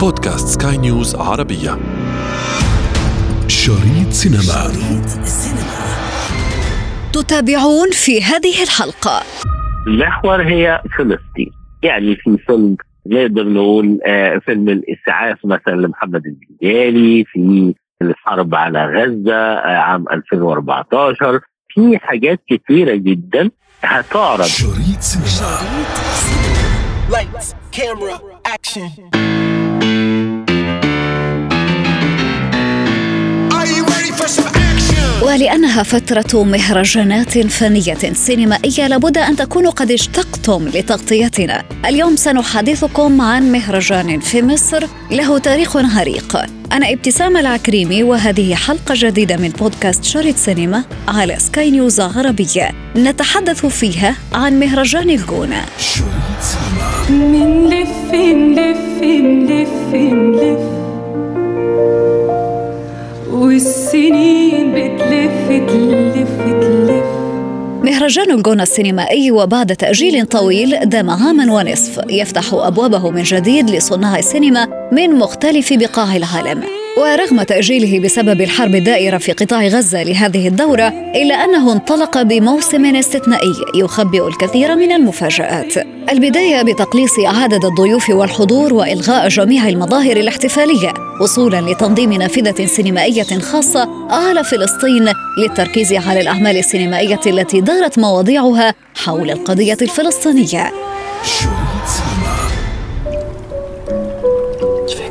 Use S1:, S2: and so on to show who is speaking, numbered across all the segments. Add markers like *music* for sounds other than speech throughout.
S1: بودكاست سكاي نيوز عربية. شريط سينما. شريط
S2: تتابعون في هذه الحلقة.
S3: المحور هي فلسطين. يعني في فيلم نقدر نقول آه فيلم الإسعاف مثلا لمحمد الجدالي في الحرب على غزة آه عام 2014 في حاجات كثيره جدا هتعرض.
S1: شريط سينما.
S4: Lights, camera, action.
S2: ولأنها فترة مهرجانات فنية سينمائية لابد أن تكونوا قد اشتقتم لتغطيتنا. اليوم سنحدثكم عن مهرجان في مصر له تاريخ عريق أنا ابتسام العكريمي وهذه حلقة جديدة من بودكاست شريط سينما على سكاي نيوز عربية. نتحدث فيها عن مهرجان الجونة.
S1: سينما
S5: منلف نلف نلف نلف والسنين بتلف تلف تلف.
S2: مهرجان الجونة السينمائي وبعد تأجيل طويل دام عاما ونصف يفتح أبوابه من جديد لصناع السينما من مختلف بقاع العالم. ورغم تأجيله بسبب الحرب الدائرة في قطاع غزة لهذه الدورة إلا أنه انطلق بموسم استثنائي يخبئ الكثير من المفاجآت. البداية بتقليص عدد الضيوف والحضور وإلغاء جميع المظاهر الاحتفالية وصولا لتنظيم نافذة سينمائية خاصة على فلسطين للتركيز على الأعمال السينمائية التي دارت مواضيعها حول القضية الفلسطينية.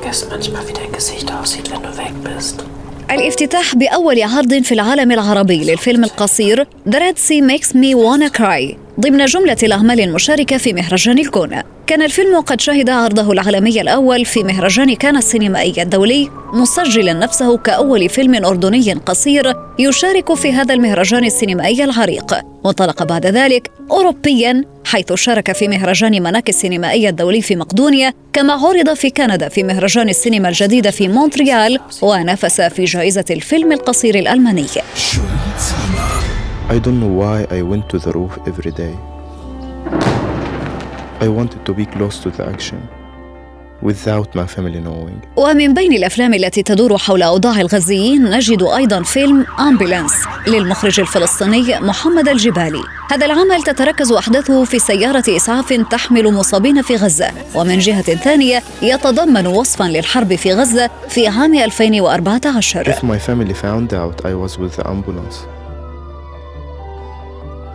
S6: Ich vergesse manchmal, wie dein Gesicht aussieht, wenn du weg bist.
S2: الافتتاح بأول عرض في العالم العربي للفيلم القصير The Red Sea Makes Me Wanna Cry ضمن جملة الأعمال المشاركة في مهرجان الجونة كان الفيلم قد شهد عرضه العالمي الأول في مهرجان كان السينمائي الدولي مسجلا نفسه كأول فيلم أردني قصير يشارك في هذا المهرجان السينمائي العريق. وانطلق بعد ذلك أوروبيا حيث شارك في مهرجان مناك السينمائي الدولي في مقدونيا كما عرض في كندا في مهرجان السينما الجديدة في مونتريال ونافس في جائزة الفيلم القصير الألماني.
S7: I don't know why I went to the roof every day. I wanted to be close to the action without my family knowing.
S2: ومن بين الأفلام التي تدور حول أوضاع الغزيين نجد أيضا فيلم امبولانس للمخرج الفلسطيني محمد الجبالي. هذا العمل تتركز أحداثه في سيارة إسعاف تحمل مصابين في غزة، ومن جهة ثانية يتضمن وصفا للحرب في غزة في عام 2014.
S7: If my family found out I was with the ambulance,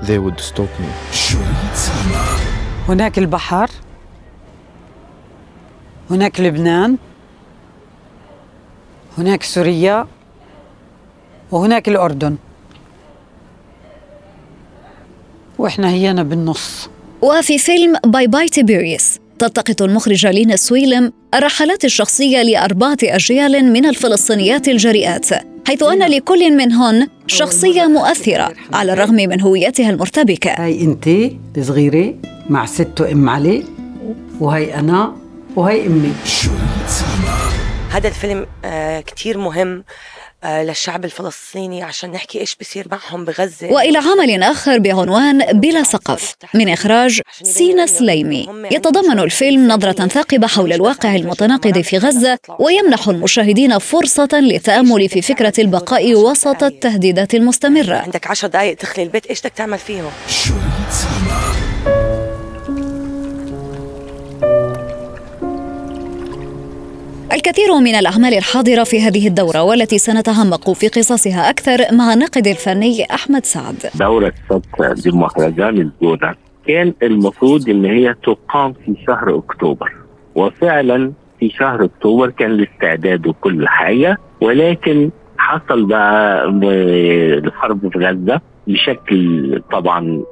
S7: they would stop me.
S8: هناك البحر. هناك لبنان. هناك سوريا. وهناك الأردن. وإحنا هينا بالنص.
S2: وفي فيلم Bye Bye Tiberias تلتقط المخرجة لينا سويلم الرحلات الشخصية لأربعة أجيال من الفلسطينيات الجريئات حيث أن لكل منهن شخصية مؤثرة على الرغم من هويتها المرتبكة.
S8: هاي أنت الصغيرة مع ست وأم علي وهي أنا وهي أمي.
S6: هذا الفيلم آه كتير مهم. للشعب الفلسطيني عشان نحكي إيش بصير معهم بغزة.
S2: وإلى عمل آخر بعنوان بلا سقف من إخراج سينا سليمي. يتضمن الفيلم نظرة ثاقبة حول الواقع المتناقض في غزة ويمنح المشاهدين فرصة للتامل في فكرة البقاء وسط التهديدات المستمرة.
S6: عندك عشر دقايق تخلي البيت إيش بدك تعمل فيهم؟
S1: شريط
S2: الكثير من الأعمال الحاضرة في هذه الدورة والتي سنتعمق في قصصها أكثر مع الناقد الفني أحمد سعد.
S3: دورة سبق بمهرجان الجونة كان المفروض إن هي تقام في شهر أكتوبر. وفعلا في شهر أكتوبر كان الاستعداد وكل حاجة ولكن حصل بقى الحرب في غزة بشكل طبعا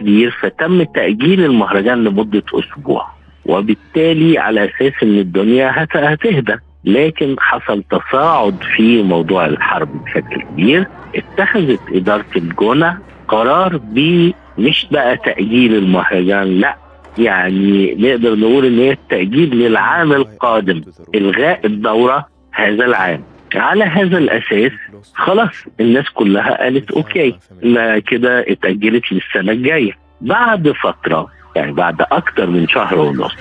S3: كبير فتم تأجيل المهرجان لمدة أسبوع. وبالتالي على أساس أن الدنيا هت- هتهدى. لكن حصل تصاعد في موضوع الحرب بشكل كبير. اتخذت إدارة الجونة قرار ب مش بقى تأجيل المهرجان لا. يعني نقدر نقول إن هي التأجيل للعام القادم. إلغاء الدورة هذا العام. على هذا الأساس خلاص الناس كلها قالت أوكي لا كده اتأجلت للسنة الجاية. بعد فترة يعني بعد أكتر من شهر ونص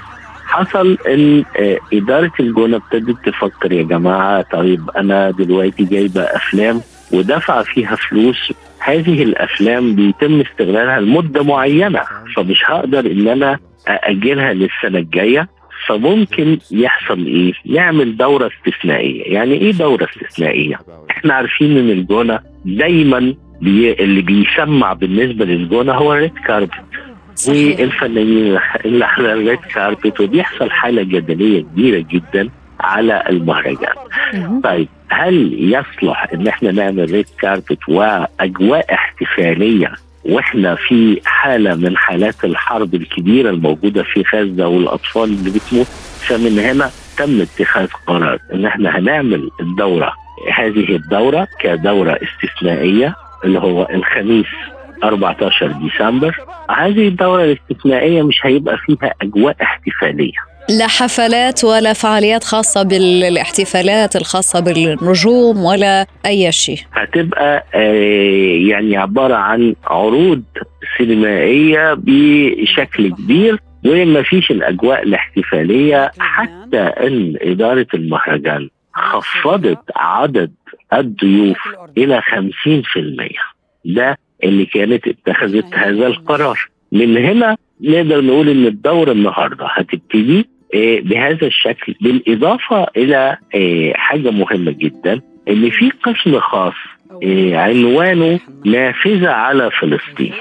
S3: حصل إن آه، إدارة الجونة ابتدت تفكر يا جماعة طيب أنا دلوقتي جايبة أفلام ودفع فيها فلوس هذه الأفلام بيتم استغلالها لمدة معينة فمش هقدر إن أنا أأجلها للسنة الجاية فممكن يحصل إيه؟ نعمل دورة استثنائية، يعني إيه دورة استثنائية؟ إحنا عارفين إن الجونة دايما بي اللي بيسمع بالنسبة للجونة هو ال red carpet والفنانين اللي ال red carpet وبيحصل حالة جدلية كبيرة جدا على المهرجان. طيب هل يصلح إن إحنا نعمل red carpet وأجواء احتفالية وإحنا في حالة من حالات الحرب الكبيرة الموجودة في غزة والأطفال اللي بتموت فمن هنا تم اتخاذ قرار إن إحنا هنعمل الدورة. هذه الدورة كدورة استثنائية اللي هو الخميس 14 ديسمبر هذه الدورة الاستثنائية مش هيبقى فيها أجواء احتفالية.
S2: لا حفلات ولا فعاليات خاصة بالاحتفالات الخاصة بالنجوم ولا أي شيء.
S3: هتبقى آه، يعني عبارة عن عروض سينمائية بشكل كبير وما فيش الأجواء الاحتفالية حتى أن إدارة المهرجان خفضت عدد الضيوف إلى 50% ده اللي كانت اتخذت هذا القرار. من هنا نقدر نقول إن الدورة النهارده هتبتدي آه، بهذا الشكل بالإضافة إلى آه، حاجة مهمة جدا إن في قسم خاص آه، عنوانه نافذة على فلسطين.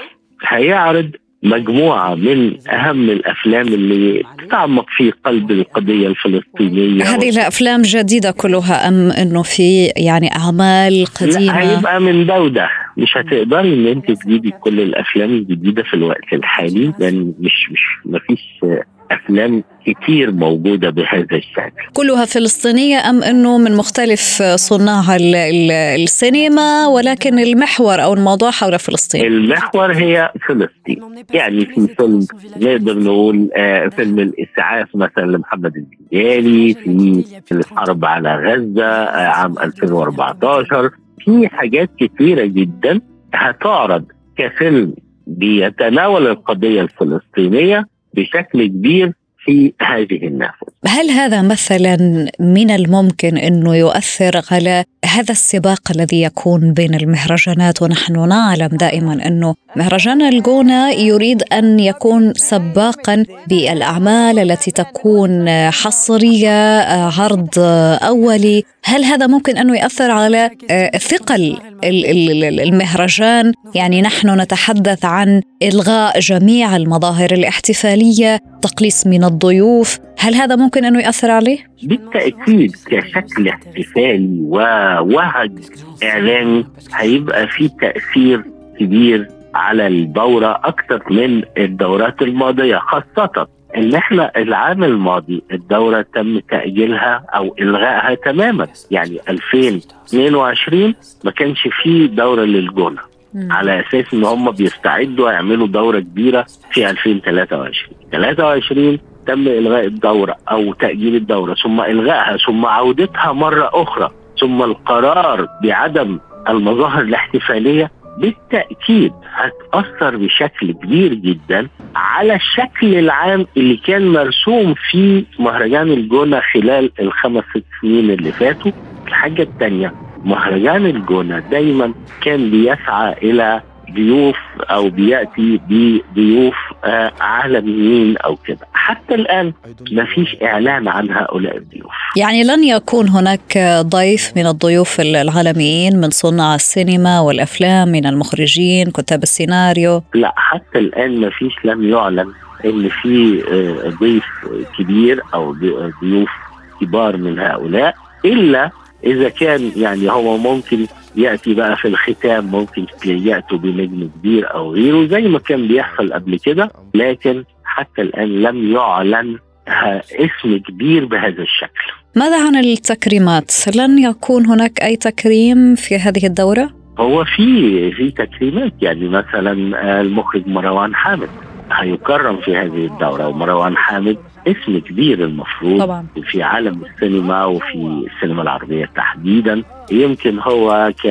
S3: هيعرض مجموعة من أهم الأفلام اللي تتعمق في قلب القضية الفلسطينية.
S2: هذه الأفلام جديدة كلها أم أنه في يعني أعمال
S3: لا
S2: قديمة؟
S3: هيبقى من ده وده مش هتقدري إن أنت تجيبي كل الأفلام الجديدة في الوقت الحالي. لأن مش مش مفيش أفلام كتير موجودة بهذا الشكل.
S2: كلها فلسطينية أم أنه من مختلف صناع ال- ال- السينما ولكن المحور أو الموضوع حول فلسطين؟
S3: المحور هي فلسطين. يعني في فيلم نقدر نقول آه فيلم الإسعاف مثلا لمحمد الجيالي في الحرب على غزة آه عام 2014 في حاجات كتيرة جدا هتعرض كفيلم بيتناول القضية الفلسطينية بشكل كبير في هذه النافذة.
S2: هل هذا مثلا من الممكن أنه يؤثر على هذا السباق الذي يكون بين المهرجانات؟ ونحن نعلم دائما أنه مهرجان الجونة يريد أن يكون سباقا بالأعمال التي تكون حصرية عرض أولي. هل هذا ممكن أنه يأثر على ثقل ال- ال- المهرجان يعني نحن نتحدث عن إلغاء جميع المظاهر الاحتفالية تقليص من الضيوف هل هذا ممكن أنه يأثر عليه؟
S3: بالتأكيد كشكل احتفالي ووهج إعلامي هيبقى في تأثير كبير على الدورة أكثر من الدورات الماضية خاصة ان إحنا العام الماضي الدوره تم تأجيلها أو إلغائها تماما. يعني 2022 ما كانش فيه دوره للجونة. على أساس إن هم بيستعدوا يعملوا دورة كبيرة في 2023 23 تم إلغاء الدورة أو تأجيل الدورة ثم إلغائها ثم عودتها مرة أخرى ثم القرار بعدم المظاهر الاحتفالية بالتأكيد هتأثر بشكل كبير جدا على الشكل العام اللي كان مرسوم في مهرجان الجونة خلال الخمس ست سنين اللي فاتوا. الحاجة الثانية مهرجان الجونة دايما كان بيسعى إلى ضيوف أو بيأتي بضيوف آه عالميين أو كده. حتى الآن ما فيش إعلان عن هؤلاء الضيوف.
S2: يعني لن يكون هناك ضيف من الضيوف العالميين من صناع السينما والأفلام من المخرجين كتاب السيناريو؟
S3: لا حتى الآن ما فيش لم يعلن إن في آه، ضيف كبير أو ضي- ضيوف كبار من هؤلاء إلا إذا كان يعني هو ممكن يأتي بقى في الختام ممكن ياتوا بنجم كبير أو غيره زي ما كان بيحصل قبل كده لكن حتى الآن لم يعلن اسم كبير بهذا الشكل
S2: ماذا عن التكريمات؟ لن يكون هناك أي تكريم في هذه الدورة؟
S3: هو في في تكريمات يعني مثلا المخرج مروان حامد هيكرم في هذه الدورة. ومروان حامد اسم كبير المفروض
S2: طبعا.
S3: في عالم السينما وفي السينما العربية تحديدا. يمكن هو ك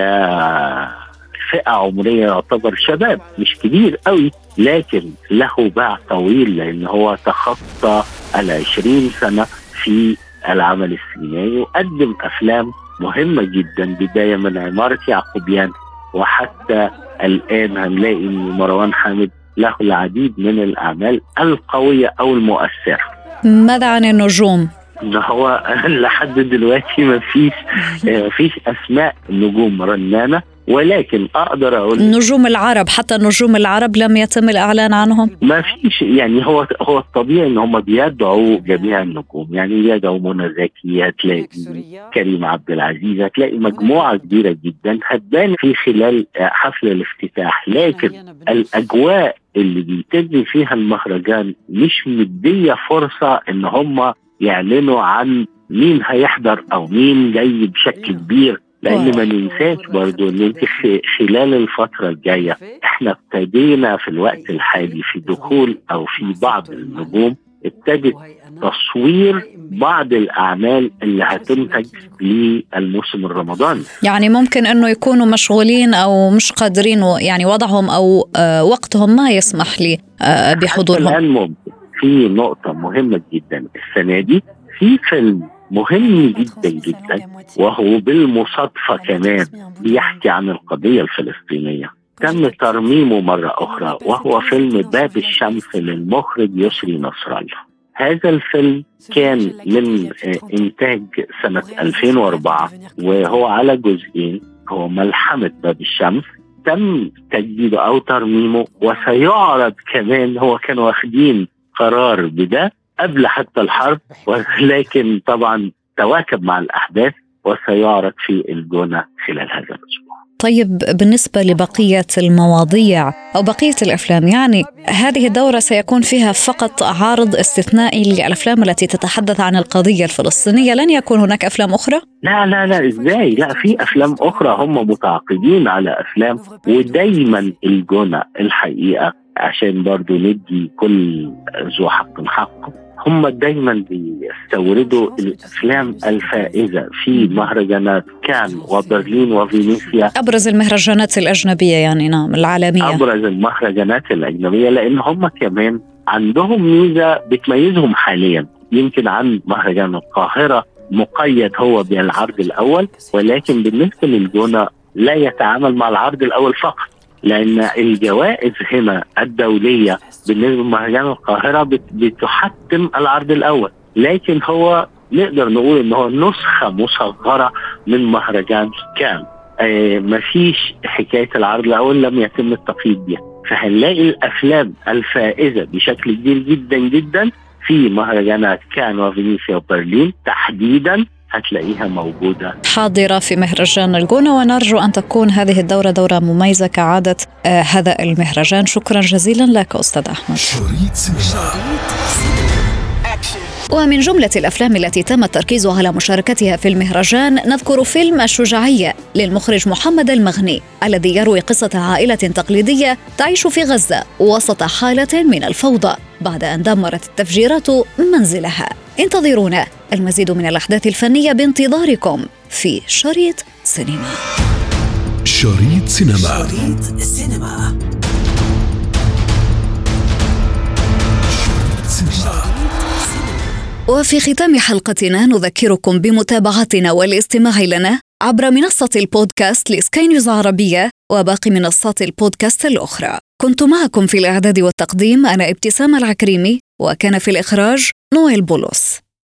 S3: فئه عمرية يعتبر شباب مش كبير قوي لكن له باع طويل لأن هو تخطى ال 20 سنة في العمل السينمائي وقدم أفلام مهمة جدا بداية من عمارة يعقوبيان. وحتى الآن هنلاقي إن مروان حامد له العديد من الأعمال القوية أو المؤثرة.
S2: ماذا عن النجوم؟
S3: ان هو *laughs* لحد دلوقتي ما فيش *laughs* فيش أسماء نجوم رنانة ولكن أقدر أقول
S2: نجوم العرب حتى نجوم العرب لم يتم الإعلان عنهم؟
S3: ما فيش يعني هو هو الطبيعي إن هم بيدعوا جميع النجوم يعني يدعوا منى زكي هتلاقي كريم عبد العزيز هتلاقي مجموعة كبيرة جدا هتبان في خلال حفل الافتتاح لكن الأجواء اللي بيتم فيها المهرجان مش مدية فرصة إن هم يعلنوا عن مين هيحضر أو مين جاي بشكل كبير. لأن ما ننساش برضو إن أنت خلال الفترة الجاية إحنا ابتدينا في الوقت الحالي في دخول أو في بعض النجوم. ابتدت تصوير بعض الأعمال اللي هتنتج للموسم الرمضاني.
S2: يعني ممكن إنه يكونوا مشغولين أو مش قادرين يعني وضعهم أو وقتهم ما يسمح لي بحضورهم.
S3: الآن ممكن. في نقطة مهمة جدا. السنة دي في فيلم مهم جدا جدا وهو بالمصادفة كمان بيحكي عن القضية الفلسطينية. تم ترميمه مرة أخرى وهو فيلم باب الشمس للمخرج يسري نصر الله. هذا الفيلم كان من انتاج سنة 2004 وهو على جزئين هو ملحمة باب الشمس. تم تجديده أو ترميمه وسيعرض كمان هو كانوا واخدين قرار بده قبل حتى الحرب ولكن طبعا تواكب مع الأحداث وسيعرض في الجونة خلال هذا الأسبوع.
S2: طيب بالنسبة لبقية المواضيع أو بقية الأفلام يعني هذه الدورة سيكون فيها فقط عرض استثنائي للأفلام التي تتحدث عن القضية الفلسطينية، لن يكون هناك أفلام أخرى؟
S3: لا لا لا إزاي؟ لا في أفلام أخرى هم متعاقدين على أفلام ودايما الجونة الحقيقة عشان برضو ندي كل ذو حق حقه هم دايما بيستوردوا الأفلام الفائزة في مهرجانات كان وبرلين وفينيسيا.
S2: أبرز المهرجانات الأجنبية يعني نعم العالمية.
S3: أبرز المهرجانات الأجنبية لأن هم كمان عندهم ميزة بتميزهم حاليا. يمكن عن مهرجان القاهرة مقيد هو بالعرض الأول ولكن بالنسبة للجونة لا يتعامل مع العرض الأول فقط لأن الجوائز هنا الدولية بالنسبة لمهرجان القاهرة بتحتم العرض الأول. لكن هو نقدر نقول ان هو نسخة مصغرة من مهرجان كان. آه مفيش حكاية العرض الأول لم يتم التقييد بها. فهنلاقي الأفلام الفائزة بشكل كبير جدا جدا في مهرجانات كان وفينيسيا وبرلين تحديدا هتلاقيها موجودة.
S2: حاضرة في مهرجان الجونة ونرجو أن تكون هذه الدورة دورة مميزة كعادة آه هذا المهرجان. شكرا جزيلا لك أستاذ أحمد.
S1: شريط سينما.
S2: ومن جملة الأفلام التي تم التركيز على مشاركتها في المهرجان نذكر فيلم الشجاعية للمخرج محمد المغني الذي يروي قصة عائلة تقليدية تعيش في غزة وسط حالة من الفوضى بعد أن دمرت التفجيرات منزلها. انتظرونا. المزيد من الأحداث الفنية بانتظاركم في شريط سينما.
S1: شريط سينما. شريط سينما.
S2: وفي ختام حلقتنا نذكركم بمتابعتنا والاستماع لنا عبر منصة البودكاست لسكاي نيوز عربية وباقي منصات البودكاست الأخرى. كنت معكم في الإعداد والتقديم أنا ابتسام العكريمي وكان في الإخراج نويل بولس